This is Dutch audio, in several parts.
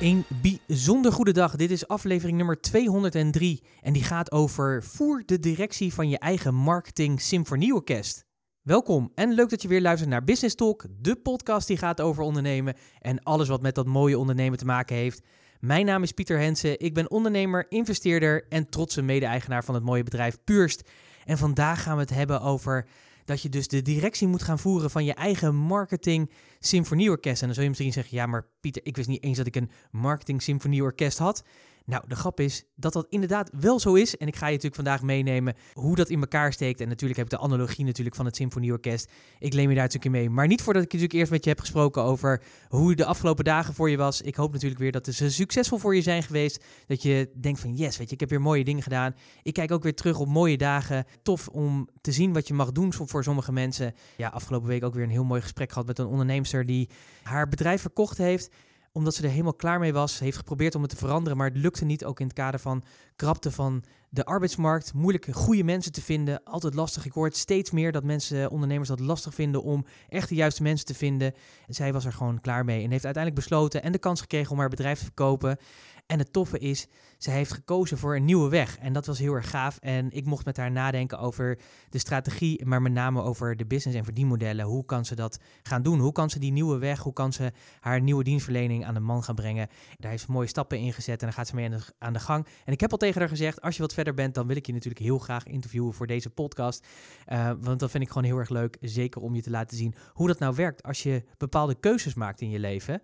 Een bijzonder goede dag. Dit is aflevering nummer 203 en die gaat over voer de directie van je eigen marketing symfonieorkest. Welkom en leuk dat je weer luistert naar Business Talk, de podcast die gaat over ondernemen en alles wat met dat mooie ondernemen te maken heeft. Mijn naam is Pieter Hensen, ik ben ondernemer, investeerder en trotse mede-eigenaar van het mooie bedrijf Purst. En vandaag gaan we het hebben over dat je dus de directie moet gaan voeren van je eigen marketing symfonieorkest. En dan zul je misschien zeggen, ja maar Pieter, ik wist niet eens dat ik een marketing symfonieorkest had. Nou, de grap is dat dat inderdaad wel zo is. En ik ga je natuurlijk vandaag meenemen hoe dat in elkaar steekt. En natuurlijk heb ik de analogie natuurlijk van het Symfonieorkest. Ik leem je daar natuurlijk in mee. Maar niet voordat ik natuurlijk eerst met je heb gesproken over hoe de afgelopen dagen voor je was. Ik hoop natuurlijk weer dat ze succesvol voor je zijn geweest. Dat je denkt van yes, weet je, ik heb weer mooie dingen gedaan. Ik kijk ook weer terug op mooie dagen. Tof om te zien wat je mag doen voor sommige mensen. Ja, afgelopen week ook weer een heel mooi gesprek gehad met een onderneemster die haar bedrijf verkocht heeft omdat ze er helemaal klaar mee was, heeft geprobeerd om het te veranderen, maar het lukte niet. Ook in het kader van krapte van de arbeidsmarkt, moeilijk goede mensen te vinden, altijd lastig. Ik hoor steeds meer dat mensen, ondernemers dat lastig vinden om echt de juiste mensen te vinden. En zij was er gewoon klaar mee en heeft uiteindelijk besloten en de kans gekregen om haar bedrijf te verkopen. En het toffe is, ze heeft gekozen voor een nieuwe weg. En dat was heel erg gaaf. En ik mocht met haar nadenken over de strategie, maar met name over de business en verdienmodellen. Hoe kan ze dat gaan doen? Hoe kan ze die nieuwe weg, hoe kan ze haar nieuwe dienstverlening aan de man gaan brengen? Daar heeft ze mooie stappen in gezet en daar gaat ze mee aan de, gang. En ik heb al tegen haar gezegd, als je wat verder bent, dan wil ik je natuurlijk heel graag interviewen voor deze podcast. Uh, want dat vind ik gewoon heel erg leuk, zeker om je te laten zien hoe dat nou werkt als je bepaalde keuzes maakt in je leven.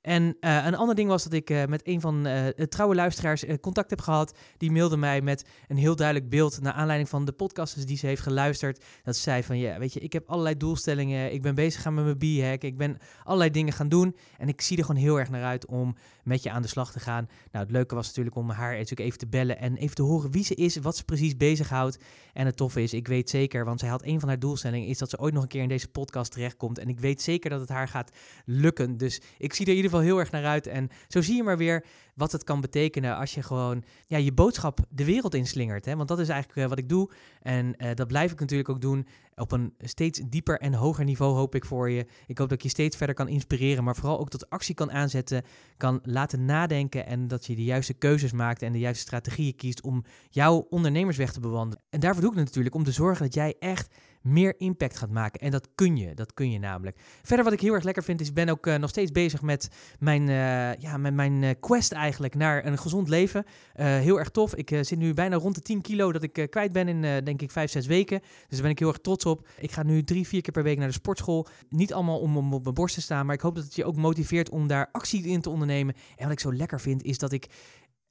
En uh, een ander ding was dat ik uh, met een van trouwe luisteraars contact heb gehad. Die mailde mij met een heel duidelijk beeld naar aanleiding van de podcasts die ze heeft geluisterd. Dat ze zei van, ja, weet je, ik heb allerlei doelstellingen. Ik ben bezig gaan met mijn B-hack. Ik ben allerlei dingen gaan doen. En ik zie er gewoon heel erg naar uit om met je aan de slag te gaan. Nou, het leuke was natuurlijk om haar natuurlijk even te bellen en even te horen wie ze is, wat ze precies bezighoudt. En het toffe is, ik weet zeker, want zij had een van haar doelstellingen, is dat ze ooit nog een keer in deze podcast terechtkomt. En ik weet zeker dat het haar gaat lukken. Dus ik zie er in ieder geval heel erg naar uit. En zo zie je maar weer wat het kan betekenen als je gewoon ja, je boodschap de wereld inslingert. Hè? Want dat is eigenlijk uh, wat ik doe. En uh, dat blijf ik natuurlijk ook doen op een steeds dieper en hoger niveau hoop ik voor je. Ik hoop dat ik je steeds verder kan inspireren, maar vooral ook tot actie kan aanzetten, kan laten nadenken en dat je de juiste keuzes maakt en de juiste strategieën kiest om jouw ondernemersweg te bewandelen. En daarvoor doe ik het natuurlijk om te zorgen dat jij echt meer impact gaat maken. En dat kun je, dat kun je namelijk. Verder wat ik heel erg lekker vind is, ik ben ook uh, nog steeds bezig met mijn, uh, ja, met mijn uh, quest eigenlijk naar een gezond leven. heel erg tof. Ik zit nu bijna rond de 10 kilo dat ik kwijt ben in denk ik 5, 6 weken. Dus daar ben ik heel erg trots op. Ik ga nu drie, vier keer per week naar de sportschool. Niet allemaal om op mijn borst te staan, maar ik hoop dat het je ook motiveert om daar actie in te ondernemen. En wat ik zo lekker vind is dat ik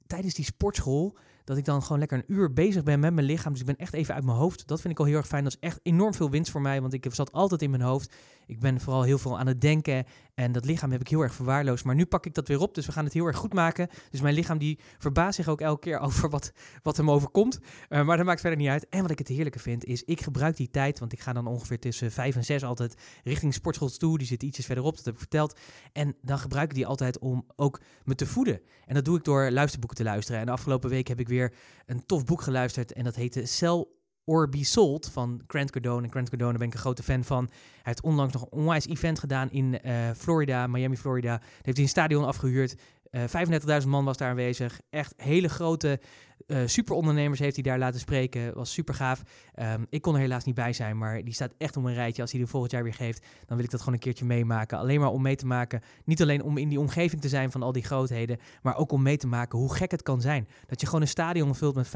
tijdens die sportschool dat ik dan gewoon lekker een uur bezig ben met mijn lichaam. Dus ik ben echt even uit mijn hoofd. Dat vind ik al heel erg fijn. Dat is echt enorm veel winst voor mij, want ik zat altijd in mijn hoofd. Ik ben vooral heel veel aan het denken en dat lichaam heb ik heel erg verwaarloosd. Maar nu pak ik dat weer op, dus we gaan het heel erg goed maken. Dus mijn lichaam die verbaast zich ook elke keer over wat, wat hem overkomt. Uh, maar dat maakt verder niet uit. En wat ik het heerlijke vind, is ik gebruik die tijd, want ik ga dan ongeveer tussen vijf en zes altijd richting sportschool toe. Die zit ietsjes verderop, dat heb ik verteld. En dan gebruik ik die altijd om ook me te voeden. En dat doe ik door luisterboeken te luisteren. En de afgelopen week heb ik weer een tof boek geluisterd en dat heette Cell or Be Sold van Grant Cardone. En Grant Cardone ben ik een grote fan van. Hij heeft onlangs nog een onwijs event gedaan in uh, Florida, Miami, Florida. Daar heeft hij een stadion afgehuurd. Uh, 35.000 man was daar aanwezig. Echt hele grote uh, superondernemers heeft hij daar laten spreken. Was super gaaf. Um, ik kon er helaas niet bij zijn, maar die staat echt om een rijtje. Als hij er volgend jaar weer geeft, dan wil ik dat gewoon een keertje meemaken. Alleen maar om mee te maken. Niet alleen om in die omgeving te zijn van al die grootheden, maar ook om mee te maken hoe gek het kan zijn. Dat je gewoon een stadion vult met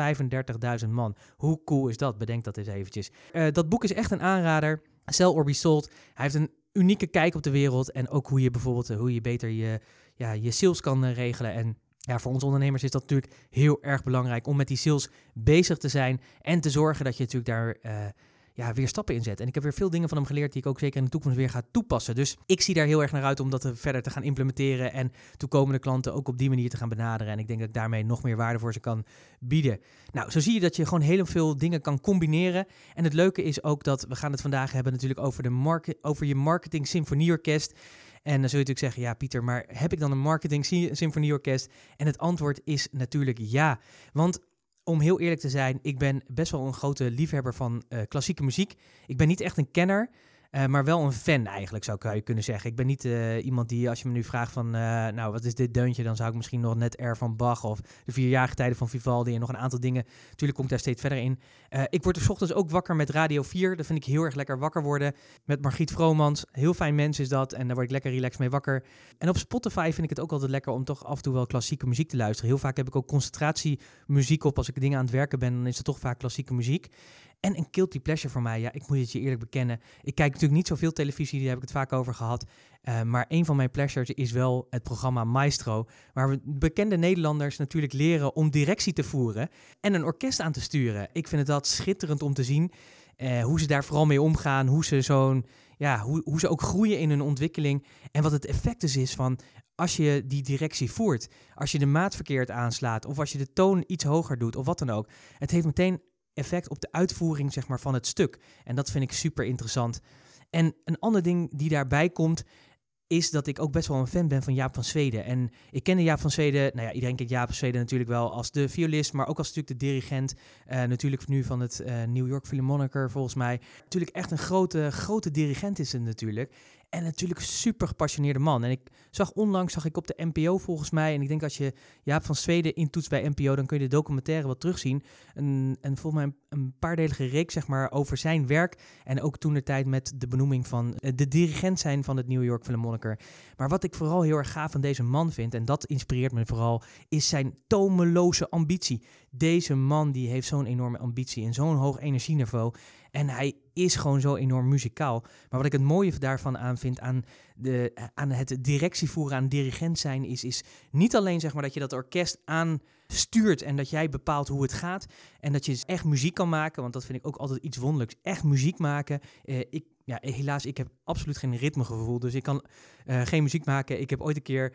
35.000 man. Hoe cool is dat? Bedenk dat eens eventjes. Uh, dat boek is echt een aanrader. Sell or be sold. Hij heeft een unieke kijk op de wereld en ook hoe je bijvoorbeeld hoe je beter je, ja, je sales kan regelen en ja, voor ons ondernemers is dat natuurlijk heel erg belangrijk om met die sales bezig te zijn en te zorgen dat je natuurlijk daar uh, ja, weer stappen in zet. En ik heb weer veel dingen van hem geleerd die ik ook zeker in de toekomst weer ga toepassen. Dus ik zie daar heel erg naar uit om dat verder te gaan implementeren en toekomende klanten ook op die manier te gaan benaderen. En ik denk dat ik daarmee nog meer waarde voor ze kan bieden. Nou, zo zie je dat je gewoon heel veel dingen kan combineren. En het leuke is ook dat we gaan het vandaag hebben natuurlijk over, de market, over je marketing symfonieorkest. En dan zul je natuurlijk zeggen, ja Pieter, maar heb ik dan een marketing symfonieorkest? En het antwoord is natuurlijk ja. Want om heel eerlijk te zijn, ik ben best wel een grote liefhebber van uh, klassieke muziek. Ik ben niet echt een kenner. Uh, maar wel een fan eigenlijk, zou ik kunnen zeggen. Ik ben niet uh, iemand die, als je me nu vraagt van, uh, nou, wat is dit deuntje? Dan zou ik misschien nog net R van Bach of de vierjarige tijden van Vivaldi en nog een aantal dingen. Natuurlijk kom ik daar steeds verder in. ik word er ochtends ook wakker met Radio 4. Dat vind ik heel erg lekker wakker worden. Met Margriet Vromans. Heel fijn mens is dat. En daar word ik lekker relaxed mee wakker. En op Spotify vind ik het ook altijd lekker om toch af en toe wel klassieke muziek te luisteren. Heel vaak heb ik ook concentratiemuziek op. Als ik dingen aan het werken ben, dan is het toch vaak klassieke muziek. En een guilty pleasure voor mij, ja, ik moet het je eerlijk bekennen. Ik kijk natuurlijk niet zoveel televisie, daar heb ik het vaak over gehad. Uh, maar een van mijn pleasures is wel het programma Maestro, waar we bekende Nederlanders natuurlijk leren om directie te voeren en een orkest aan te sturen. Ik vind het dat schitterend om te zien. Uh, hoe ze daar vooral mee omgaan, hoe ze zo'n, ja, hoe, hoe ze ook groeien in hun ontwikkeling. En wat het effect dus is van als je die directie voert, als je de maat verkeerd aanslaat, of als je de toon iets hoger doet, of wat dan ook. Het heeft meteen effect op de uitvoering zeg maar, van het stuk. En dat vind ik super interessant. En een ander ding die daarbij komt, is dat ik ook best wel een fan ben van Jaap van Zweden. En ik kende Jaap van Zweden, nou ja, iedereen kent Jaap van Zweden natuurlijk wel als de violist, maar ook als natuurlijk de dirigent. Uh, natuurlijk nu van het uh, New York Philharmonic volgens mij. Natuurlijk echt een grote, grote dirigent is het natuurlijk. En natuurlijk een super gepassioneerde man. En ik zag onlangs, zag ik op de NPO volgens mij, en ik denk als je Jaap van Zweden intoetst bij NPO, dan kun je de documentaire wat terugzien. En, en volgens mij een, een paardelige reeks, zeg maar, over zijn werk. En ook toen de tijd met de benoeming van eh, de dirigent zijn van het New York Philharmonic. Maar wat ik vooral heel erg gaaf van deze man vind, en dat inspireert me vooral, is zijn tomeloze ambitie. Deze man die heeft zo'n enorme ambitie en zo'n hoog energieniveau. En hij is gewoon zo enorm muzikaal. Maar wat ik het mooie daarvan aan vind, aan, de, aan het directievoeren, aan dirigent zijn, is, is niet alleen zeg maar, dat je dat orkest aanstuurt en dat jij bepaalt hoe het gaat. En dat je echt muziek kan maken, want dat vind ik ook altijd iets wonderlijks. Echt muziek maken. Uh, ik, ja, helaas, ik heb absoluut geen ritmegevoel, dus ik kan uh, geen muziek maken. Ik heb ooit een keer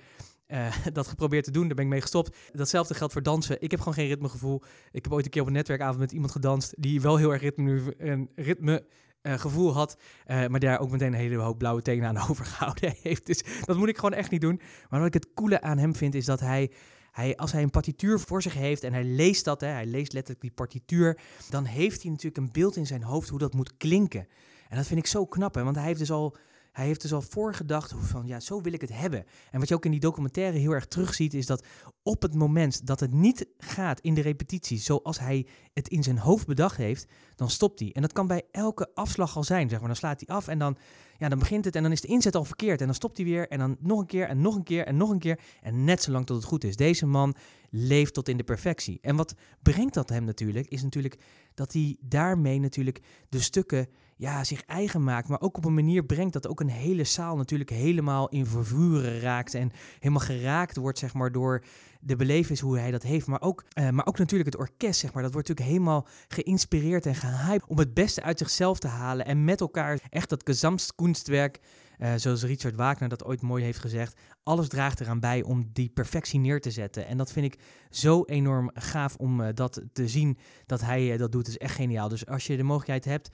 uh, dat geprobeerd te doen, daar ben ik mee gestopt. Datzelfde geldt voor dansen. Ik heb gewoon geen ritmegevoel. Ik heb ooit een keer op een netwerkavond met iemand gedanst die wel heel erg ritme, een ritme uh, gevoel had, maar daar ook meteen een hele hoop blauwe tenen aan overgehouden heeft. Dus dat moet ik gewoon echt niet doen. Maar wat ik het coole aan hem vind, is dat hij, hij als hij een partituur voor zich heeft en hij leest dat, hè, hij leest letterlijk die partituur, dan heeft hij natuurlijk een beeld in zijn hoofd hoe dat moet klinken. En dat vind ik zo knap, hè, want hij heeft dus al hij heeft dus al voorgedacht van ja, zo wil ik het hebben. En wat je ook in die documentaire heel erg terugziet, is dat op het moment dat het niet gaat in de repetitie zoals hij het in zijn hoofd bedacht heeft, dan stopt hij. En dat kan bij elke afslag al zijn, zeg maar. Dan slaat hij af en dan, ja, dan begint het en dan is de inzet al verkeerd. En dan stopt hij weer en dan nog een keer en nog een keer en nog een keer. En net zolang tot het goed is. Deze man leeft tot in de perfectie. En wat brengt dat hem natuurlijk, is natuurlijk dat hij daarmee natuurlijk de stukken ja, zich eigen maakt, maar ook op een manier brengt dat ook een hele zaal natuurlijk helemaal in vervuren raakt en helemaal geraakt wordt, zeg maar, door de belevenis hoe hij dat heeft. Maar ook, uh, maar ook natuurlijk het orkest, zeg maar. Dat wordt natuurlijk helemaal geïnspireerd en gehyped om het beste uit zichzelf te halen en met elkaar echt dat gezamskunstwerk uh, zoals Richard Wagner dat ooit mooi heeft gezegd, alles draagt eraan bij om die perfectie neer te zetten. En dat vind ik zo enorm gaaf om uh, dat te zien dat hij dat doet. is echt geniaal. Dus als je de mogelijkheid hebt,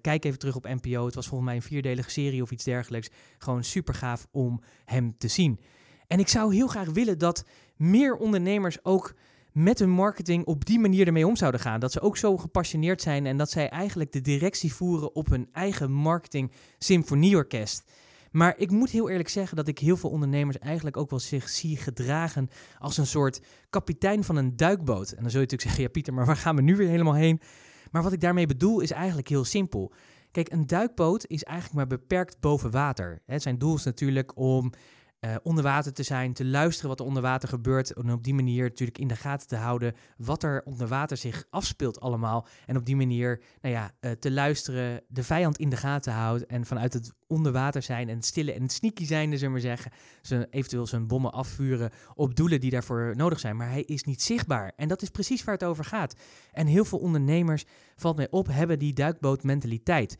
kijk even terug op NPO. Het was volgens mij een vierdelige serie of iets dergelijks. Gewoon super gaaf om hem te zien. En ik zou heel graag willen dat meer ondernemers ook met hun marketing op die manier ermee om zouden gaan. Dat ze ook zo gepassioneerd zijn en dat zij eigenlijk de directie voeren op hun eigen marketing symfonieorkest. Maar ik moet heel eerlijk zeggen dat ik heel veel ondernemers eigenlijk ook wel zich zie gedragen als een soort kapitein van een duikboot. En dan zul je natuurlijk zeggen, ja Pieter, maar waar gaan we nu weer helemaal heen? Maar wat ik daarmee bedoel is eigenlijk heel simpel. Kijk, een duikboot is eigenlijk maar beperkt boven water. Het zijn doel is natuurlijk om uh, onder water te zijn, te luisteren wat er onder water gebeurt. En op die manier natuurlijk in de gaten te houden wat er onder water zich afspeelt allemaal. En op die manier nou ja, uh, te luisteren, de vijand in de gaten houdt. En vanuit het onder water zijn en stille en sneaky zijn, zullen we zeggen. Ze eventueel zijn bommen afvuren op doelen die daarvoor nodig zijn. Maar hij is niet zichtbaar. En dat is precies waar het over gaat. En heel veel ondernemers, valt mij op, hebben die duikbootmentaliteit.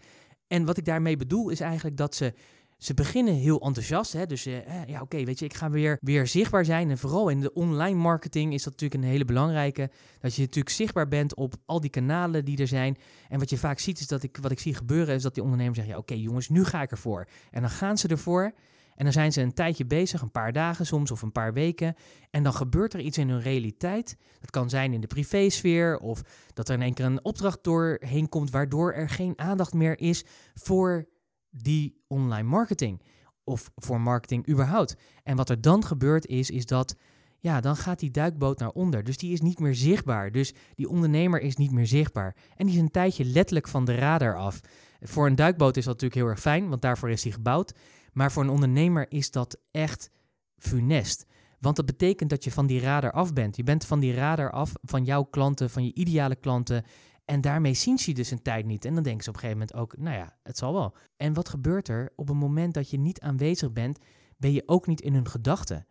En wat ik daarmee bedoel is eigenlijk dat ze ze beginnen heel enthousiast. Hè? Dus uh, ja, oké, weet je, ik ga weer, weer zichtbaar zijn. En vooral in de online marketing is dat natuurlijk een hele belangrijke. Dat je natuurlijk zichtbaar bent op al die kanalen die er zijn. En wat je vaak ziet, is dat ik, wat ik zie gebeuren, is dat die ondernemers zeggen: ja, oké, jongens, nu ga ik ervoor. En dan gaan ze ervoor. En dan zijn ze een tijdje bezig, een paar dagen soms of een paar weken. En dan gebeurt er iets in hun realiteit. Dat kan zijn in de privésfeer of dat er in één keer een opdracht doorheen komt, waardoor er geen aandacht meer is voor die online marketing of voor marketing überhaupt. En wat er dan gebeurt is, is dat ja, dan gaat die duikboot naar onder. Dus die is niet meer zichtbaar. Dus die ondernemer is niet meer zichtbaar. En die is een tijdje letterlijk van de radar af. Voor een duikboot is dat natuurlijk heel erg fijn, want daarvoor is die gebouwd. Maar voor een ondernemer is dat echt funest. Want dat betekent dat je van die radar af bent. Je bent van die radar af van jouw klanten, van je ideale klanten. En daarmee zien ze dus een tijd niet. En dan denken ze op een gegeven moment ook, nou ja, het zal wel. En wat gebeurt er? Op het moment dat je niet aanwezig bent, ben je ook niet in hun gedachten.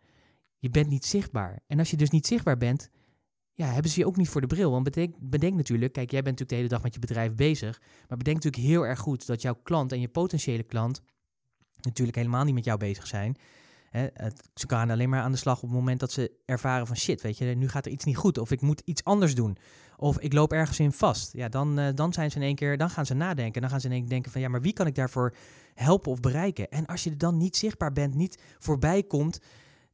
Je bent niet zichtbaar. En als je dus niet zichtbaar bent, ja, hebben ze je ook niet voor de bril. Want bedenk, bedenk natuurlijk, kijk, jij bent natuurlijk de hele dag met je bedrijf bezig. Maar bedenk natuurlijk heel erg goed dat jouw klant en je potentiële klant natuurlijk helemaal niet met jou bezig zijn. Hè, ze gaan alleen maar aan de slag op het moment dat ze ervaren van shit, weet je, nu gaat er iets niet goed. Of ik moet iets anders doen. Of ik loop ergens in vast. Ja, dan, uh, dan zijn ze in één keer, dan gaan ze nadenken. Dan gaan ze in één keer denken van ja, maar wie kan ik daarvoor helpen of bereiken? En als je er dan niet zichtbaar bent, niet voorbij komt,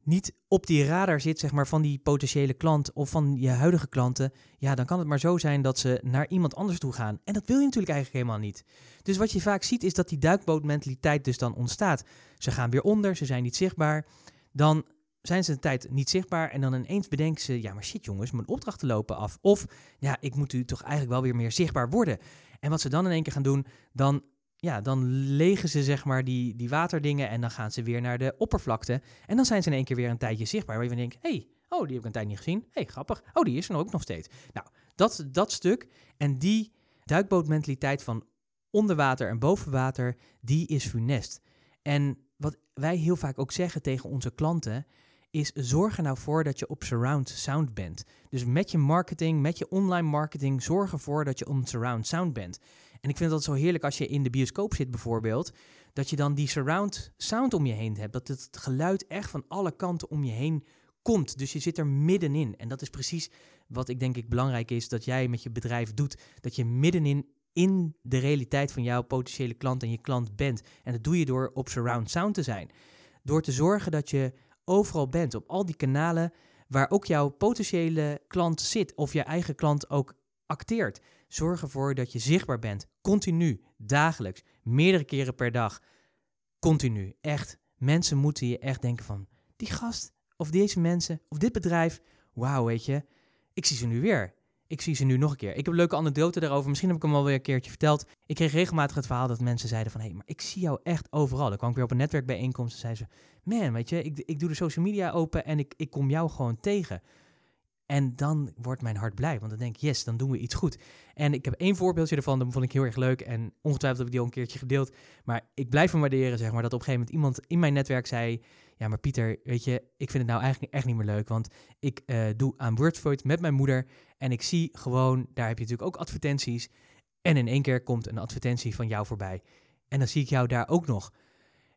niet op die radar zit, zeg maar, van die potentiële klant of van je huidige klanten, ja, dan kan het maar zo zijn dat ze naar iemand anders toe gaan. En dat wil je natuurlijk eigenlijk helemaal niet. Dus wat je vaak ziet is dat die duikbootmentaliteit dus dan ontstaat. Ze gaan weer onder, ze zijn niet zichtbaar. Dan zijn ze een tijd niet zichtbaar en dan ineens bedenken ze, ja, maar shit jongens, mijn opdrachten lopen af. Of, ja, ik moet u toch eigenlijk wel weer meer zichtbaar worden. En wat ze dan in één keer gaan doen, dan ja, dan legen ze zeg maar die, die waterdingen en dan gaan ze weer naar de oppervlakte. En dan zijn ze in één keer weer een tijdje zichtbaar. Waar je denkt, hé, hey, oh, die heb ik een tijd niet gezien. Hé, hey, grappig. Oh, die is er ook nog steeds. Nou, dat, dat stuk en die duikbootmentaliteit van onder water en boven water, die is funest. En wat wij heel vaak ook zeggen tegen onze klanten, is zorg er nou voor dat je op surround sound bent. Dus met je marketing, met je online marketing, zorg ervoor dat je op surround sound bent. En ik vind dat zo heerlijk als je in de bioscoop zit bijvoorbeeld, dat je dan die surround sound om je heen hebt. Dat het geluid echt van alle kanten om je heen komt. Dus je zit er middenin. En dat is precies wat ik denk ik belangrijk is dat jij met je bedrijf doet. Dat je middenin in de realiteit van jouw potentiële klant en je klant bent. En dat doe je door op surround sound te zijn. Door te zorgen dat je overal bent, op al die kanalen waar ook jouw potentiële klant zit of je eigen klant ook acteert. Zorg ervoor dat je zichtbaar bent, continu, dagelijks, meerdere keren per dag. Continu, echt. Mensen moeten je echt denken van, die gast, of deze mensen, of dit bedrijf, wauw, weet je, ik zie ze nu weer. Ik zie ze nu nog een keer. Ik heb een leuke anekdote daarover. Misschien heb ik hem al weer een keertje verteld. Ik kreeg regelmatig het verhaal dat mensen zeiden van... hé, hey, maar ik zie jou echt overal. Dan kwam ik weer op een netwerkbijeenkomst en zeiden ze... man, weet je, ik, ik doe de social media open en ik, ik kom jou gewoon tegen. En dan wordt mijn hart blij, want dan denk ik, yes, dan doen we iets goed. En ik heb één voorbeeldje ervan, dat vond ik heel erg leuk. En ongetwijfeld heb ik die al een keertje gedeeld. Maar ik blijf hem waarderen, zeg maar, dat op een gegeven moment iemand in mijn netwerk zei... Ja, maar Pieter, weet je, ik vind het nou eigenlijk echt niet meer leuk. Want ik uh, doe aan Wordvoid met mijn moeder. En ik zie gewoon, daar heb je natuurlijk ook advertenties. En in één keer komt een advertentie van jou voorbij. En dan zie ik jou daar ook nog.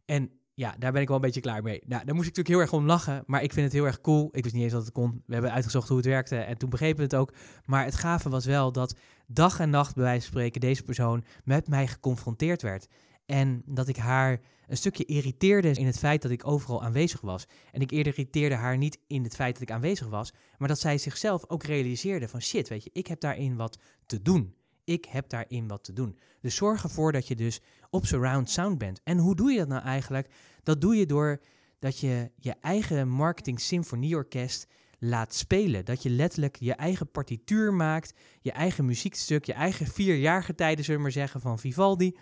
En ja, daar ben ik wel een beetje klaar mee. Nou, daar moest ik natuurlijk heel erg om lachen, maar ik vind het heel erg cool. Ik wist niet eens dat het kon. We hebben uitgezocht hoe het werkte en toen begrepen we het ook. Maar het gave was wel dat dag en nacht, bij wijze van spreken, deze persoon met mij geconfronteerd werd. En dat ik haar een stukje irriteerde in het feit dat ik overal aanwezig was. En ik irriteerde haar niet in het feit dat ik aanwezig was, maar dat zij zichzelf ook realiseerde van shit, weet je, ik heb daarin wat te doen. Ik heb daarin wat te doen. Dus zorg ervoor dat je dus op surround sound bent. En hoe doe je dat nou eigenlijk? Dat doe je door dat je je eigen marketing symfonieorkest laat spelen. Dat je letterlijk je eigen partituur maakt, je eigen muziekstuk, je eigen vier jaargetijden, zullen we maar zeggen, van Vivaldi.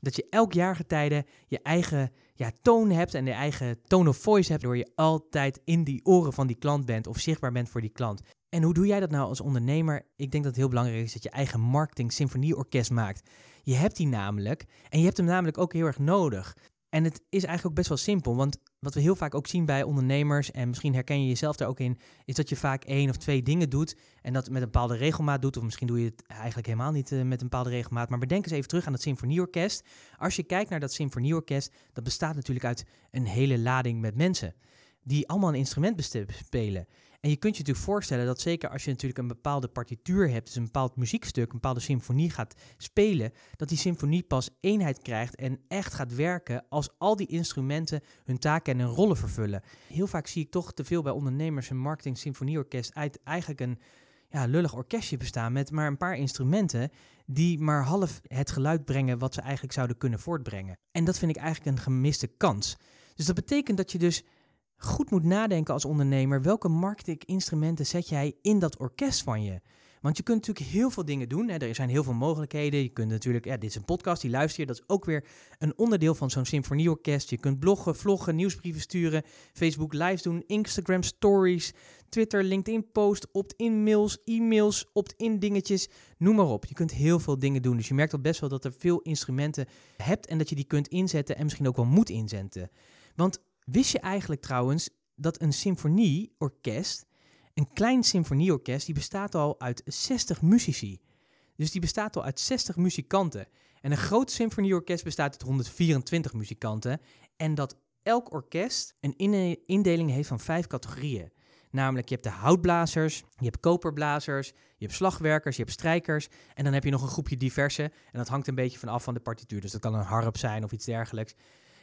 Dat je elk jaargetijde je eigen ja, toon hebt en de eigen tone of voice hebt, door je altijd in die oren van die klant bent of zichtbaar bent voor die klant. En hoe doe jij dat nou als ondernemer? Ik denk dat het heel belangrijk is dat je eigen marketing symfonieorkest maakt. Je hebt die namelijk en je hebt hem namelijk ook heel erg nodig. En het is eigenlijk ook best wel simpel, want wat we heel vaak ook zien bij ondernemers, en misschien herken je jezelf daar ook in, is dat je vaak één of twee dingen doet en dat met een bepaalde regelmaat doet, of misschien doe je het eigenlijk helemaal niet uh, met een bepaalde regelmaat. Maar bedenk eens even terug aan het symfonieorkest. Als je kijkt naar dat symfonieorkest, dat bestaat natuurlijk uit een hele lading met mensen die allemaal een instrument spelen. En je kunt je natuurlijk voorstellen dat zeker als je natuurlijk een bepaalde partituur hebt, dus een bepaald muziekstuk, een bepaalde symfonie gaat spelen, dat die symfonie pas eenheid krijgt en echt gaat werken als al die instrumenten hun taken en hun rollen vervullen. Heel vaak zie ik toch te veel bij ondernemers een marketing symfonieorkest uit eigenlijk een ja, lullig orkestje bestaan met maar een paar instrumenten die maar half het geluid brengen wat ze eigenlijk zouden kunnen voortbrengen. En dat vind ik eigenlijk een gemiste kans. Dus dat betekent dat je dus goed moet nadenken als ondernemer. Welke marketinginstrumenten zet jij in dat orkest van je? Want je kunt natuurlijk heel veel dingen doen. Hè. Er zijn heel veel mogelijkheden. Je kunt natuurlijk, ja, dit is een podcast, die luister je. Dat is ook weer een onderdeel van zo'n symfonieorkest. Je kunt bloggen, vloggen, nieuwsbrieven sturen, Facebook live doen, Instagram stories, Twitter, LinkedIn post, opt-in mails, e-mails, opt-in dingetjes, noem maar op. Je kunt heel veel dingen doen. Dus je merkt al best wel dat er veel instrumenten hebt en dat je die kunt inzetten en misschien ook wel moet inzetten. Want Wist je eigenlijk trouwens dat een symfonieorkest, een klein symfonieorkest, die bestaat al uit 60 muzici. Dus die bestaat al uit 60 muzikanten. En een groot symfonieorkest bestaat uit 124 muzikanten. En dat elk orkest een indeling heeft van vijf categorieën. Namelijk, je hebt de houtblazers, je hebt koperblazers, je hebt slagwerkers, je hebt strijkers. En dan heb je nog een groepje diverse. En dat hangt een beetje vanaf van de partituur. Dus dat kan een harp zijn of iets dergelijks.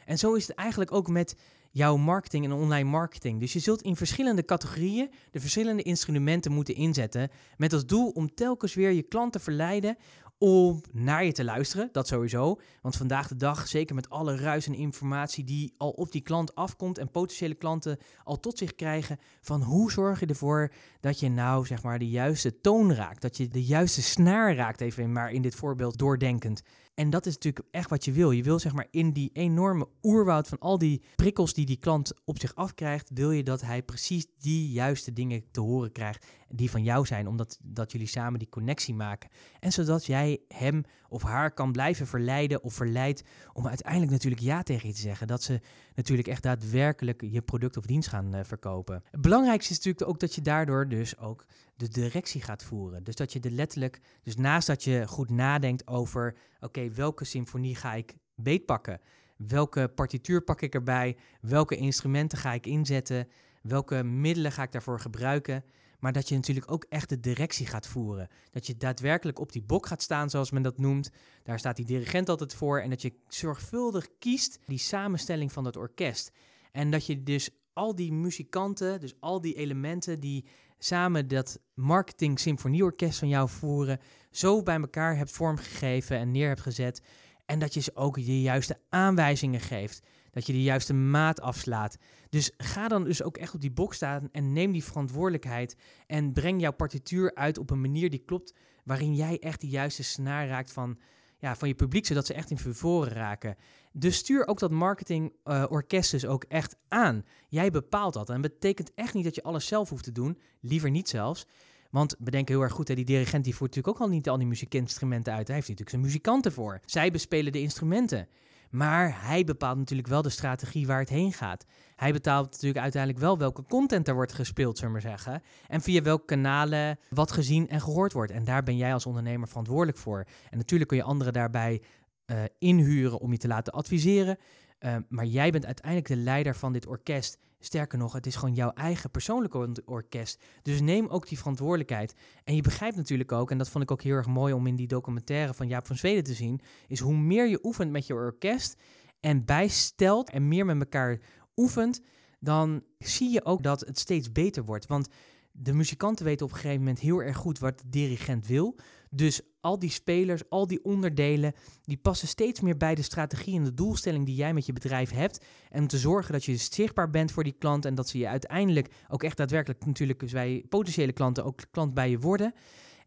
En zo is het eigenlijk ook met jouw marketing en online marketing. Dus je zult in verschillende categorieën de verschillende instrumenten moeten inzetten. Met als doel om telkens weer je klant te verleiden om naar je te luisteren. Dat sowieso. Want vandaag de dag, zeker met alle ruis en informatie die al op die klant afkomt en potentiële klanten al tot zich krijgen, van hoe zorg je ervoor dat je nou zeg maar de juiste toon raakt, dat je de juiste snaar raakt, even maar in dit voorbeeld doordenkend. En dat is natuurlijk echt wat je wil. Je wil zeg maar in die enorme oerwoud van al die prikkels die die klant op zich afkrijgt, wil je dat hij precies die juiste dingen te horen krijgt die van jou zijn, omdat dat jullie samen die connectie maken. En zodat jij hem of haar kan blijven verleiden of verleidt om uiteindelijk natuurlijk ja tegen je te zeggen. Dat ze natuurlijk echt daadwerkelijk je product of dienst gaan uh, verkopen. Het belangrijkste is natuurlijk ook dat je daardoor dus ook de directie gaat voeren. Dus dat je de letterlijk, dus naast dat je goed nadenkt over, oké, welke symfonie ga ik beetpakken? Welke partituur pak ik erbij? Welke instrumenten ga ik inzetten? Welke middelen ga ik daarvoor gebruiken? Maar dat je natuurlijk ook echt de directie gaat voeren. Dat je daadwerkelijk op die bok gaat staan, zoals men dat noemt. Daar staat die dirigent altijd voor. En dat je zorgvuldig kiest die samenstelling van het orkest. En dat je dus al die muzikanten, dus al die elementen die samen dat marketing symfonieorkest van jou voeren, zo bij elkaar hebt vormgegeven en neer hebt gezet. En dat je ze ook de juiste aanwijzingen geeft. Dat je de juiste maat afslaat. Dus ga dan dus ook echt op die box staan en neem die verantwoordelijkheid. En breng jouw partituur uit op een manier die klopt. Waarin jij echt de juiste snaar raakt van, ja, van je publiek. Zodat ze echt in vervoren raken. Dus stuur ook dat marketingorkest uh, dus ook echt aan. Jij bepaalt dat. En betekent echt niet dat je alles zelf hoeft te doen. Liever niet zelfs. Want bedenk heel erg goed, hè, die dirigent die voert natuurlijk ook al niet al die muziekinstrumenten uit. Hij heeft natuurlijk zijn muzikanten voor. Zij bespelen de instrumenten. Maar hij bepaalt natuurlijk wel de strategie waar het heen gaat. Hij bepaalt natuurlijk uiteindelijk wel welke content er wordt gespeeld, zullen we zeggen. En via welke kanalen wat gezien en gehoord wordt. En daar ben jij als ondernemer verantwoordelijk voor. En natuurlijk kun je anderen daarbij uh, inhuren om je te laten adviseren. Uh, maar jij bent uiteindelijk de leider van dit orkest. Sterker nog, het is gewoon jouw eigen persoonlijke orkest. Dus neem ook die verantwoordelijkheid. En je begrijpt natuurlijk ook, en dat vond ik ook heel erg mooi om in die documentaire van Jaap van Zweden te zien, is hoe meer je oefent met je orkest en bijstelt en meer met elkaar oefent, dan zie je ook dat het steeds beter wordt. Want de muzikanten weten op een gegeven moment heel erg goed wat de dirigent wil. Dus al die spelers, al die onderdelen, die passen steeds meer bij de strategie en de doelstelling die jij met je bedrijf hebt. En om te zorgen dat je zichtbaar bent voor die klant en dat ze je uiteindelijk ook echt daadwerkelijk natuurlijk, dus wij potentiële klanten ook klant bij je worden.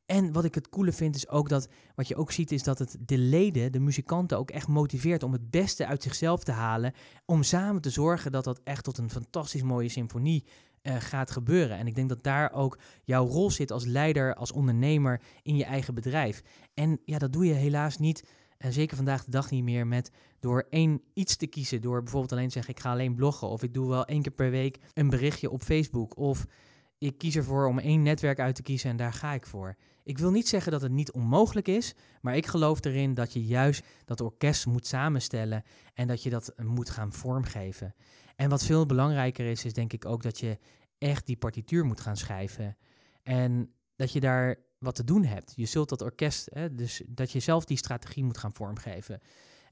En wat ik het coole vind is ook dat, wat je ook ziet, is dat het de leden, de muzikanten ook echt motiveert om het beste uit zichzelf te halen. Om samen te zorgen dat dat echt tot een fantastisch mooie symfonie uh, gaat gebeuren. En ik denk dat daar ook jouw rol zit als leider, als ondernemer in je eigen bedrijf. En ja, dat doe je helaas niet, en zeker vandaag de dag niet meer, met door één iets te kiezen. Door bijvoorbeeld alleen te zeggen, ik ga alleen bloggen. Of ik doe wel één keer per week een berichtje op Facebook. Of ik kies ervoor om één netwerk uit te kiezen en daar ga ik voor. Ik wil niet zeggen dat het niet onmogelijk is, maar ik geloof erin dat je juist dat orkest moet samenstellen en dat je dat moet gaan vormgeven. En wat veel belangrijker is, is denk ik ook dat je echt die partituur moet gaan schrijven. En dat je daar wat te doen hebt. Je zult dat orkest, hè, dus dat je zelf die strategie moet gaan vormgeven.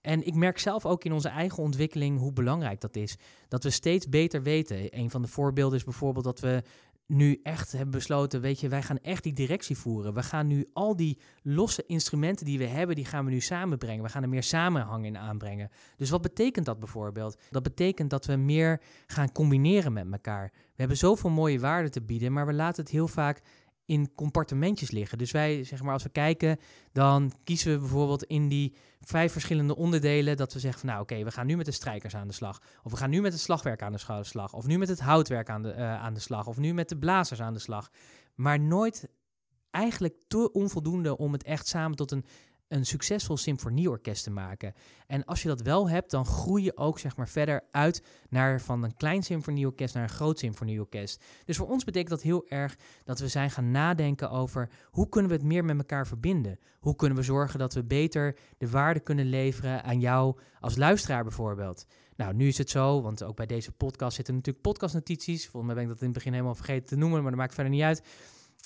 En ik merk zelf ook in onze eigen ontwikkeling hoe belangrijk dat is. Dat we steeds beter weten. Een van de voorbeelden is bijvoorbeeld dat we nu echt hebben besloten, weet je, wij gaan echt die directie voeren. We gaan nu al die losse instrumenten die we hebben, die gaan we nu samenbrengen. We gaan er meer samenhang in aanbrengen. Dus wat betekent dat bijvoorbeeld? Dat betekent dat we meer gaan combineren met elkaar. We hebben zoveel mooie waarden te bieden, maar we laten het heel vaak in compartimentjes liggen. Dus wij, zeg maar, als we kijken, dan kiezen we bijvoorbeeld in die vijf verschillende onderdelen dat we zeggen van, nou oké, we gaan nu met de strijkers aan de slag. Of we gaan nu met het slagwerk aan de slag. Of nu met het houtwerk aan de, uh, aan de slag. Of nu met de blazers aan de slag. Maar nooit eigenlijk te onvoldoende om het echt samen tot een een succesvol symfonieorkest te maken. En als je dat wel hebt, dan groei je ook zeg maar verder uit naar van een klein symfonieorkest naar een groot symfonieorkest. Dus voor ons betekent dat heel erg dat we zijn gaan nadenken over hoe kunnen we het meer met elkaar verbinden? Hoe kunnen we zorgen dat we beter de waarde kunnen leveren aan jou als luisteraar bijvoorbeeld? Nou, nu is het zo, want ook bij deze podcast zitten natuurlijk podcastnotities. Volgens mij ben ik dat in het begin helemaal vergeten te noemen, maar dat maakt verder niet uit.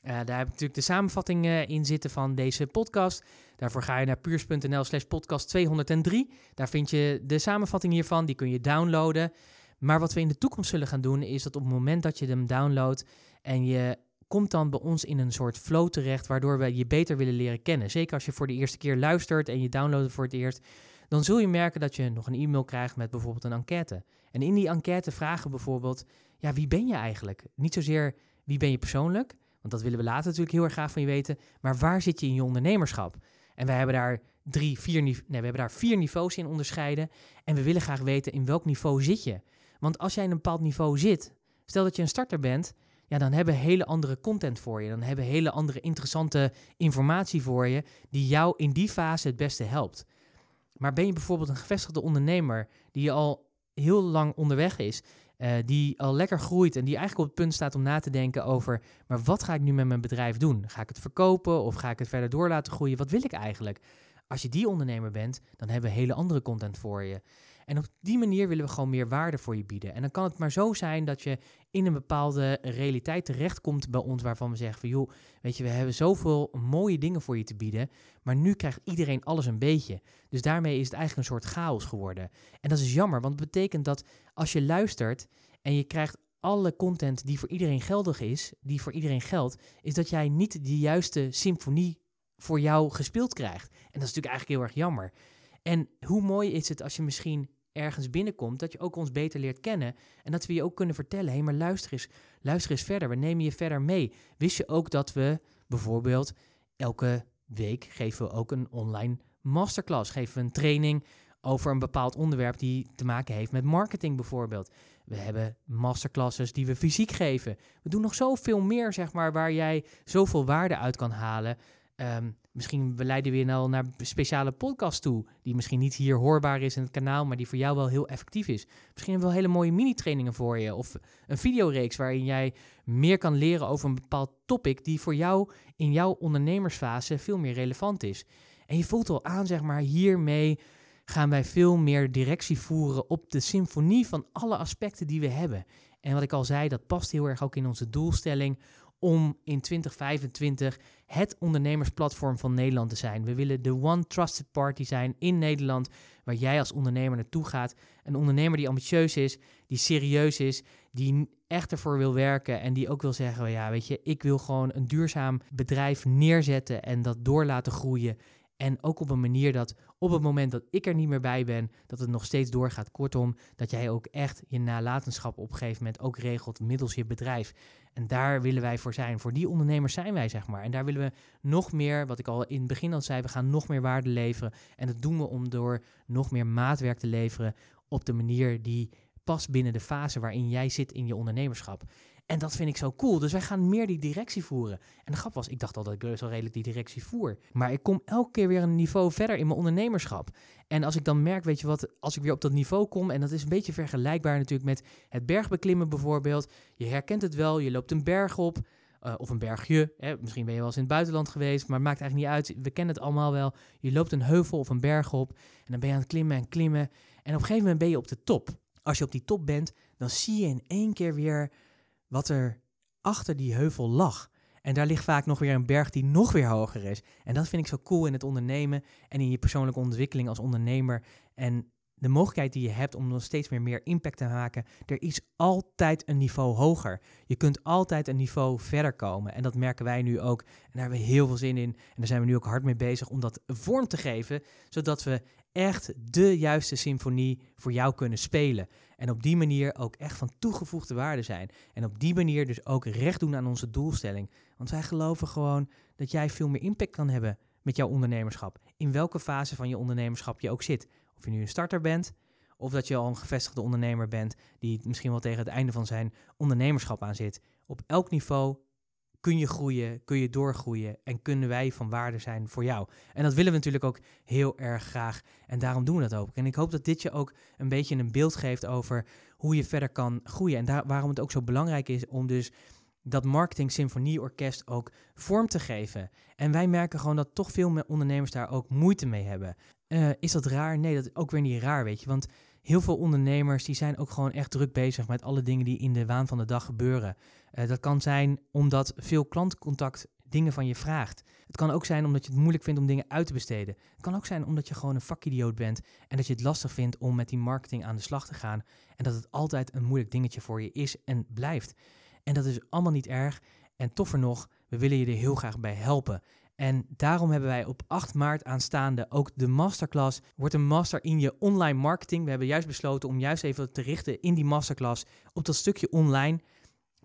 Uh, daar heb ik natuurlijk de samenvatting uh, in zitten van deze podcast. Daarvoor ga je naar puurs.nl slash podcast 203. Daar vind je de samenvatting hiervan, die kun je downloaden. Maar wat we in de toekomst zullen gaan doen, is dat op het moment dat je hem downloadt en je komt dan bij ons in een soort flow terecht, waardoor we je beter willen leren kennen. Zeker als je voor de eerste keer luistert en je downloadt voor het eerst, dan zul je merken dat je nog een e-mail krijgt met bijvoorbeeld een enquête. En in die enquête vragen bijvoorbeeld, ja, wie ben je eigenlijk? Niet zozeer wie ben je persoonlijk, want dat willen we later natuurlijk heel erg graag van je weten, maar waar zit je in je ondernemerschap? En wij hebben daar drie, vier, nee, we hebben daar vier niveaus in onderscheiden. En we willen graag weten in welk niveau zit je. Want als jij in een bepaald niveau zit, stel dat je een starter bent, ja, dan hebben we hele andere content voor je. Dan hebben we hele andere interessante informatie voor je, die jou in die fase het beste helpt. Maar ben je bijvoorbeeld een gevestigde ondernemer die al heel lang onderweg is, uh, die al lekker groeit en die eigenlijk op het punt staat om na te denken over, maar wat ga ik nu met mijn bedrijf doen? Ga ik het verkopen of ga ik het verder door laten groeien? Wat wil ik eigenlijk? Als je die ondernemer bent, dan hebben we hele andere content voor je. En op die manier willen we gewoon meer waarde voor je bieden. En dan kan het maar zo zijn dat je in een bepaalde realiteit terechtkomt bij ons waarvan we zeggen van joh, weet je, we hebben zoveel mooie dingen voor je te bieden, maar nu krijgt iedereen alles een beetje. Dus daarmee is het eigenlijk een soort chaos geworden. En dat is jammer, want het betekent dat als je luistert en je krijgt alle content die voor iedereen geldig is, die voor iedereen geldt, is dat jij niet de juiste symfonie voor jou gespeeld krijgt. En dat is natuurlijk eigenlijk heel erg jammer. En hoe mooi is het als je misschien ergens binnenkomt, dat je ook ons beter leert kennen. En dat we je ook kunnen vertellen, hé, hey, maar luister eens, luister eens verder, we nemen je verder mee. Wist je ook dat we bijvoorbeeld elke week geven we ook een online masterclass, geven we een training over een bepaald onderwerp die te maken heeft met marketing bijvoorbeeld. We hebben masterclasses die we fysiek geven. We doen nog zoveel meer, zeg maar, waar jij zoveel waarde uit kan halen. Um, misschien leiden we je nou naar speciale podcast toe, die misschien niet hier hoorbaar is in het kanaal, maar die voor jou wel heel effectief is. Misschien wel hele mooie mini-trainingen voor je, of een videoreeks waarin jij meer kan leren over een bepaald topic die voor jou in jouw ondernemersfase veel meer relevant is. En je voelt al aan, zeg maar, hiermee gaan wij veel meer directie voeren op de symfonie van alle aspecten die we hebben. En wat ik al zei, dat past heel erg ook in onze doelstelling om in 2025 het ondernemersplatform van Nederland te zijn. We willen de one trusted party zijn in Nederland, waar jij als ondernemer naartoe gaat. Een ondernemer die ambitieus is, die serieus is, die echt ervoor wil werken en die ook wil zeggen, ja, weet je, ik wil gewoon een duurzaam bedrijf neerzetten en dat door laten groeien. En ook op een manier dat op het moment dat ik er niet meer bij ben, dat het nog steeds doorgaat. Kortom, dat jij ook echt je nalatenschap op een gegeven moment ook regelt middels je bedrijf. En daar willen wij voor zijn. Voor die ondernemers zijn wij, zeg maar. En daar willen we nog meer, wat ik al in het begin al zei, we gaan nog meer waarde leveren. En dat doen we om door nog meer maatwerk te leveren op de manier die past binnen de fase waarin jij zit in je ondernemerschap. En dat vind ik zo cool. Dus wij gaan meer die directie voeren. En de grap was, ik dacht al dat ik zo redelijk die directie voer. Maar ik kom elke keer weer een niveau verder in mijn ondernemerschap. En als ik dan merk, weet je wat, als ik weer op dat niveau kom, en dat is een beetje vergelijkbaar natuurlijk met het bergbeklimmen bijvoorbeeld. Je herkent het wel, je loopt een berg op. Uh, of een bergje. Hè. Misschien ben je wel eens in het buitenland geweest, maar het maakt eigenlijk niet uit. We kennen het allemaal wel. Je loopt een heuvel of een berg op en dan ben je aan het klimmen en klimmen. En op een gegeven moment ben je op de top. Als je op die top bent, dan zie je in één keer weer wat er achter die heuvel lag. En daar ligt vaak nog weer een berg die nog weer hoger is. En dat vind ik zo cool in het ondernemen en in je persoonlijke ontwikkeling als ondernemer. En de mogelijkheid die je hebt om nog steeds meer, meer impact te maken. Er is altijd een niveau hoger. Je kunt altijd een niveau verder komen. En dat merken wij nu ook. En daar hebben we heel veel zin in. En daar zijn we nu ook hard mee bezig om dat vorm te geven. Zodat we echt de juiste symfonie voor jou kunnen spelen. En op die manier ook echt van toegevoegde waarde zijn. En op die manier dus ook recht doen aan onze doelstelling. Want wij geloven gewoon dat jij veel meer impact kan hebben met jouw ondernemerschap. In welke fase van je ondernemerschap je ook zit. Of je nu een starter bent, of dat je al een gevestigde ondernemer bent die misschien wel tegen het einde van zijn ondernemerschap aan zit. Op elk niveau kun je groeien, kun je doorgroeien en kunnen wij van waarde zijn voor jou. En dat willen we natuurlijk ook heel erg graag en daarom doen we dat ook. En ik hoop dat dit je ook een beetje een beeld geeft over hoe je verder kan groeien en waarom het ook zo belangrijk is om dus dat marketing symfonieorkest ook vorm te geven. En wij merken gewoon dat toch veel ondernemers daar ook moeite mee hebben. Uh, is dat raar? Nee, dat is ook weer niet raar, weet je. Want heel veel ondernemers die zijn ook gewoon echt druk bezig met alle dingen die in de waan van de dag gebeuren. Uh, dat kan zijn omdat veel klantcontact dingen van je vraagt. Het kan ook zijn omdat je het moeilijk vindt om dingen uit te besteden. Het kan ook zijn omdat je gewoon een vakidioot bent en dat je het lastig vindt om met die marketing aan de slag te gaan. En dat het altijd een moeilijk dingetje voor je is en blijft. En dat is allemaal niet erg. En toffer nog, we willen je er heel graag bij helpen. En daarom hebben wij op 8 maart aanstaande ook de masterclass. Wordt een master in je online marketing. We hebben juist besloten om juist even te richten in die masterclass op dat stukje online.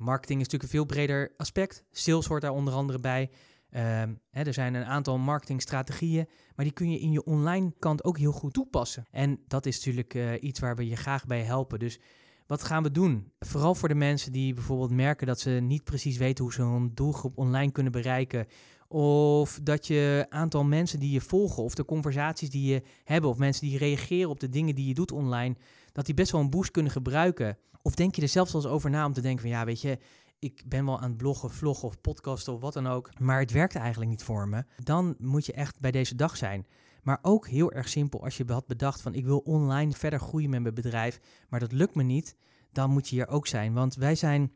Marketing is natuurlijk een veel breder aspect. Sales hoort daar onder andere bij. Ehm, hè, er zijn een aantal marketingstrategieën, maar die kun je in je online kant ook heel goed toepassen. En dat is natuurlijk uh, iets waar we je graag bij helpen. Dus wat gaan we doen? Vooral voor de mensen die bijvoorbeeld merken dat ze niet precies weten hoe ze hun doelgroep online kunnen bereiken. Of dat je aantal mensen die je volgen, of de conversaties die je hebben, of mensen die reageren op de dingen die je doet online, dat die best wel een boost kunnen gebruiken. Of denk je er zelfs wel eens over na om te denken van ja, weet je, ik ben wel aan het bloggen, vloggen of podcasten of wat dan ook, maar het werkt eigenlijk niet voor me. Dan moet je echt bij deze dag zijn. Maar ook heel erg simpel, als je had bedacht van ik wil online verder groeien met mijn bedrijf, maar dat lukt me niet, dan moet je hier ook zijn. Want wij zijn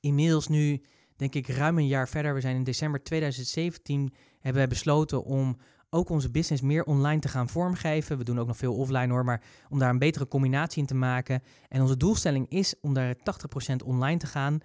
inmiddels nu, denk ik, ruim een jaar verder. We zijn in december 2017, hebben wij besloten om ook onze business meer online te gaan vormgeven. We doen ook nog veel offline hoor, maar om daar een betere combinatie in te maken. En onze doelstelling is om daar 80% online te gaan.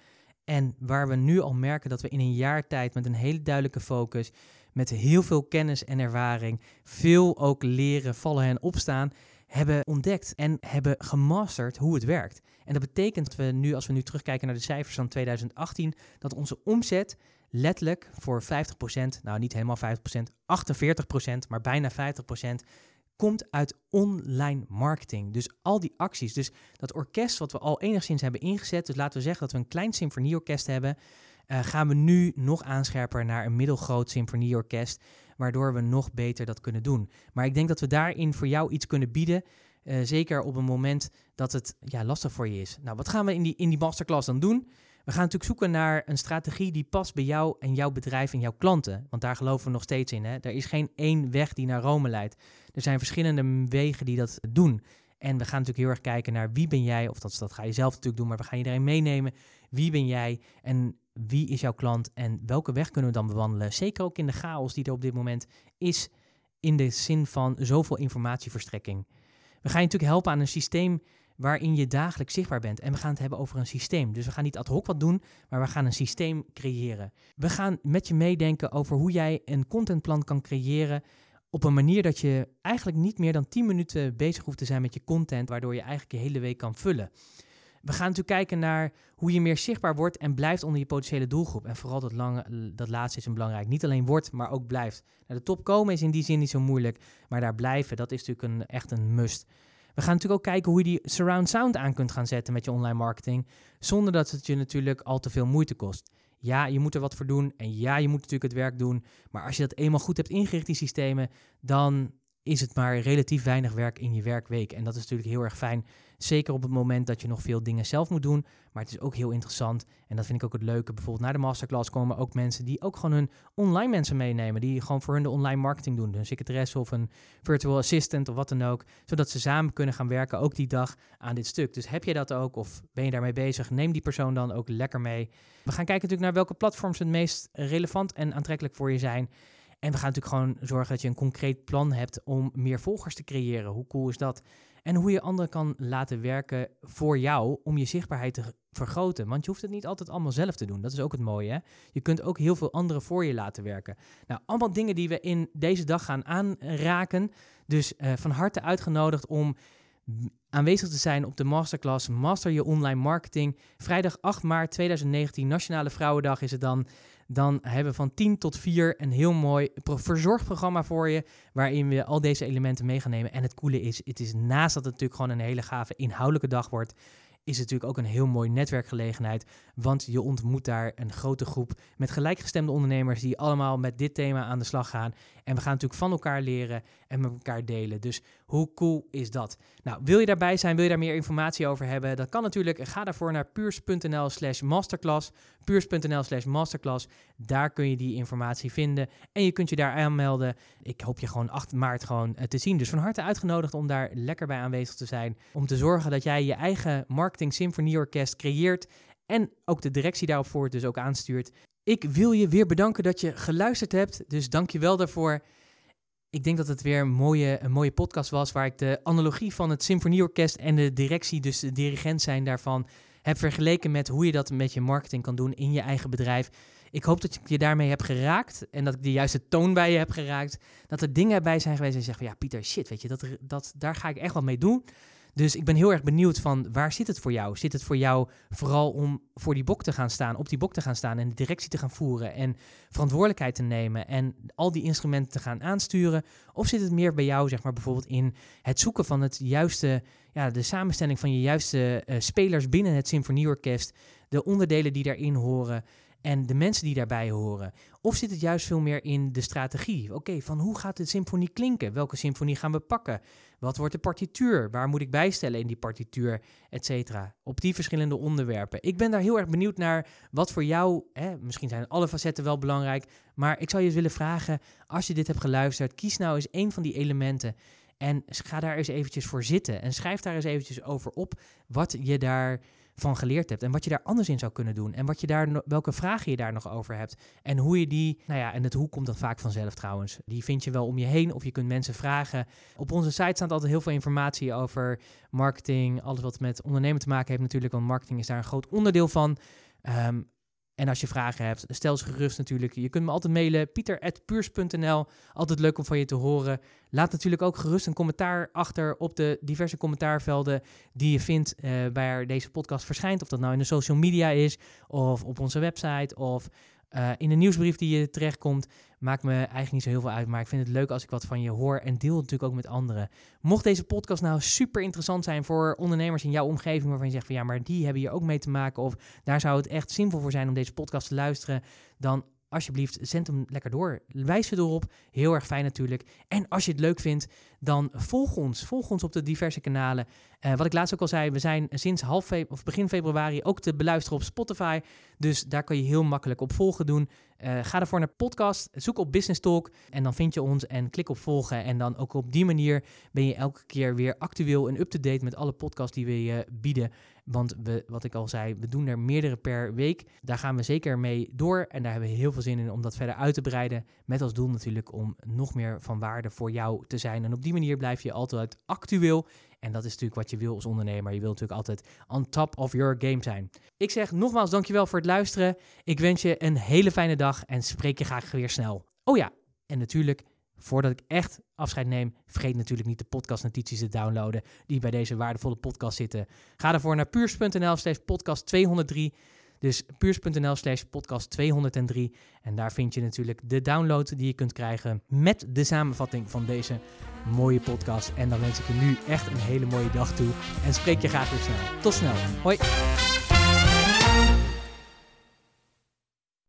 En waar we nu al merken dat we in een jaar tijd met een hele duidelijke focus, met heel veel kennis en ervaring, veel ook leren, vallen en opstaan, hebben ontdekt en hebben gemasterd hoe het werkt. En dat betekent dat we nu, als we nu terugkijken naar de cijfers van 2018, dat onze omzet letterlijk voor 50%, nou niet helemaal 50%, 48%, maar bijna 50%, komt uit online marketing. Dus al die acties. Dus dat orkest wat we al enigszins hebben ingezet, dus laten we zeggen dat we een klein symfonieorkest hebben, uh, gaan we nu nog aanscherper naar een middelgroot symfonieorkest, waardoor we nog beter dat kunnen doen. Maar ik denk dat we daarin voor jou iets kunnen bieden. Uh, zeker op een moment dat het ja, lastig voor je is. Nou, wat gaan we in die, in die masterclass dan doen? We gaan natuurlijk zoeken naar een strategie die past bij jou en jouw bedrijf en jouw klanten. Want daar geloven we nog steeds in. Hè? Er is geen één weg die naar Rome leidt. Er zijn verschillende wegen die dat doen. En we gaan natuurlijk heel erg kijken naar wie ben jij, of dat, dat ga je zelf natuurlijk doen, maar we gaan iedereen meenemen. Wie ben jij en wie is jouw klant en welke weg kunnen we dan bewandelen? Zeker ook in de chaos die er op dit moment is, in de zin van zoveel informatieverstrekking. We gaan je natuurlijk helpen aan een systeem waarin je dagelijks zichtbaar bent. En we gaan het hebben over een systeem. Dus we gaan niet ad hoc wat doen, maar we gaan een systeem creëren. We gaan met je meedenken over hoe jij een contentplan kan creëren op een manier dat je eigenlijk niet meer dan 10 minuten bezig hoeft te zijn met je content, waardoor je eigenlijk je hele week kan vullen. We gaan natuurlijk kijken naar hoe je meer zichtbaar wordt en blijft onder je potentiële doelgroep. En vooral dat, lange, dat laatste is een belangrijk. Niet alleen wordt, maar ook blijft. Naar de top komen is in die zin niet zo moeilijk, maar daar blijven, dat is natuurlijk een, echt een must. We gaan natuurlijk ook kijken hoe je die surround sound aan kunt gaan zetten met je online marketing, zonder dat het je natuurlijk al te veel moeite kost. Ja, je moet er wat voor doen en ja, je moet natuurlijk het werk doen, maar als je dat eenmaal goed hebt ingericht, die systemen, dan is het maar relatief weinig werk in je werkweek. En dat is natuurlijk heel erg fijn. Zeker op het moment dat je nog veel dingen zelf moet doen. Maar het is ook heel interessant. En dat vind ik ook het leuke. Bijvoorbeeld naar de masterclass komen ook mensen die ook gewoon hun online mensen meenemen. Die gewoon voor hun de online marketing doen. Een secretaresse of een virtual assistant of wat dan ook. Zodat ze samen kunnen gaan werken ook die dag aan dit stuk. Dus heb jij dat ook of ben je daarmee bezig? Neem die persoon dan ook lekker mee. We gaan kijken natuurlijk naar welke platforms het meest relevant en aantrekkelijk voor je zijn. En we gaan natuurlijk gewoon zorgen dat je een concreet plan hebt om meer volgers te creëren. Hoe cool is dat? En hoe je anderen kan laten werken voor jou om je zichtbaarheid te vergroten. Want je hoeft het niet altijd allemaal zelf te doen. Dat is ook het mooie. Hè? Je kunt ook heel veel anderen voor je laten werken. Nou, allemaal dingen die we in deze dag gaan aanraken. Dus uh, van harte uitgenodigd om aanwezig te zijn op de masterclass Master je online marketing. Vrijdag 8 maart 2019, Nationale Vrouwendag is het dan. Dan hebben we van 10 tot 4 een heel mooi verzorgprogramma voor je. Waarin we al deze elementen mee gaan nemen. En het coole is, het is naast dat het natuurlijk gewoon een hele gave inhoudelijke dag wordt is het natuurlijk ook een heel mooi netwerkgelegenheid. Want je ontmoet daar een grote groep met gelijkgestemde ondernemers die allemaal met dit thema aan de slag gaan. En we gaan natuurlijk van elkaar leren en met elkaar delen. Dus hoe cool is dat? Nou, wil je daarbij zijn, wil je daar meer informatie over hebben? Dat kan natuurlijk. Ga daarvoor naar puurs.nl slash masterclass. Puurs.nl slash masterclass. Daar kun je die informatie vinden. En je kunt je daar aanmelden. Ik hoop je gewoon 8 maart gewoon eh, te zien. Dus van harte uitgenodigd om daar lekker bij aanwezig te zijn. Om te zorgen dat jij je eigen marketing symfonieorkest creëert. En ook de directie daarop voor dus ook aanstuurt. Ik wil je weer bedanken dat je geluisterd hebt. Dus dank je wel daarvoor. Ik denk dat het weer een mooie, een mooie podcast was. Waar ik de analogie van het symfonieorkest en de directie, dus de dirigent zijn daarvan, heb vergeleken met hoe je dat met je marketing kan doen in je eigen bedrijf. Ik hoop dat ik je daarmee heb geraakt en dat ik de juiste toon bij je heb geraakt. Dat er dingen bij zijn geweest en je zegt van ja, Pieter, shit, weet je, dat, dat, daar ga ik echt wat mee doen. Dus ik ben heel erg benieuwd van waar zit het voor jou? Zit het voor jou vooral om voor die bok te gaan staan, op die bok te gaan staan en de directie te gaan voeren en verantwoordelijkheid te nemen en al die instrumenten te gaan aansturen? Of zit het meer bij jou, zeg maar bijvoorbeeld in het zoeken van het juiste, ja, de samenstelling van je juiste uh, spelers binnen het symfonieorkest, de onderdelen die daarin horen? en de mensen die daarbij horen? Of zit het juist veel meer in de strategie? Oké, van hoe gaat de symfonie klinken? Welke symfonie gaan we pakken? Wat wordt de partituur? Waar moet ik bijstellen in die partituur? Etcetera. Op die verschillende onderwerpen. Ik ben daar heel erg benieuwd naar wat voor jou, hè, misschien zijn alle facetten wel belangrijk, maar ik zou je willen vragen, als je dit hebt geluisterd, kies nou eens één van die elementen en ga daar eens eventjes voor zitten en schrijf daar eens eventjes over op wat je daar van geleerd hebt. En wat je daar anders in zou kunnen doen. En wat je daar, welke vragen je daar nog over hebt. En hoe je die, nou ja, en het hoe komt dat vaak vanzelf trouwens. Die vind je wel om je heen of je kunt mensen vragen. Op onze site staat altijd heel veel informatie over marketing. Alles wat met ondernemen te maken heeft natuurlijk. Want marketing is daar een groot onderdeel van. Um, en als je vragen hebt, stel ze gerust natuurlijk. Je kunt me altijd mailen, pieter.puurs.nl. Altijd leuk om van je te horen. Laat natuurlijk ook gerust een commentaar achter op de diverse commentaarvelden die je vindt uh, waar deze podcast verschijnt. Of dat nou in de social media is, of op onze website, of uh, in een nieuwsbrief die je terechtkomt, maakt me eigenlijk niet zo heel veel uit. Maar ik vind het leuk als ik wat van je hoor en deel het natuurlijk ook met anderen. Mocht deze podcast nou super interessant zijn voor ondernemers in jouw omgeving, waarvan je zegt van ja, maar die hebben hier ook mee te maken. Of daar zou het echt zinvol voor zijn om deze podcast te luisteren. Dan alsjeblieft, zend hem lekker door. Wijs erop. Heel erg fijn natuurlijk. En als je het leuk vindt, dan volg ons. Volg ons op de diverse kanalen. Uh, wat ik laatst ook al zei, we zijn sinds half of begin februari ook te beluisteren op Spotify. Dus daar kan je heel makkelijk op volgen doen. Uh, ga ervoor naar podcast, zoek op Business Talk en dan vind je ons en klik op volgen. En dan ook op die manier ben je elke keer weer actueel en up-to-date met alle podcasts die we je bieden. Want we, wat ik al zei, we doen er meerdere per week. Daar gaan we zeker mee door. En daar hebben we heel veel zin in om dat verder uit te breiden. Met als doel natuurlijk om nog meer van waarde voor jou te zijn. En op die manier blijf je altijd actueel. En dat is natuurlijk wat je wil als ondernemer. Je wilt natuurlijk altijd on top of your game zijn. Ik zeg nogmaals dankjewel voor het luisteren. Ik wens je een hele fijne dag en spreek je graag weer snel. Oh ja, en natuurlijk voordat ik echt afscheid neem, vergeet natuurlijk niet de podcastnotities te downloaden die bij deze waardevolle podcast zitten. Ga daarvoor naar puurs.nl slash podcast 203. Dus puurs.nl slash podcast 203. En daar vind je natuurlijk de download die je kunt krijgen met de samenvatting van deze mooie podcast. En dan wens ik je nu echt een hele mooie dag toe. En spreek je graag weer snel. Tot snel. Hoi.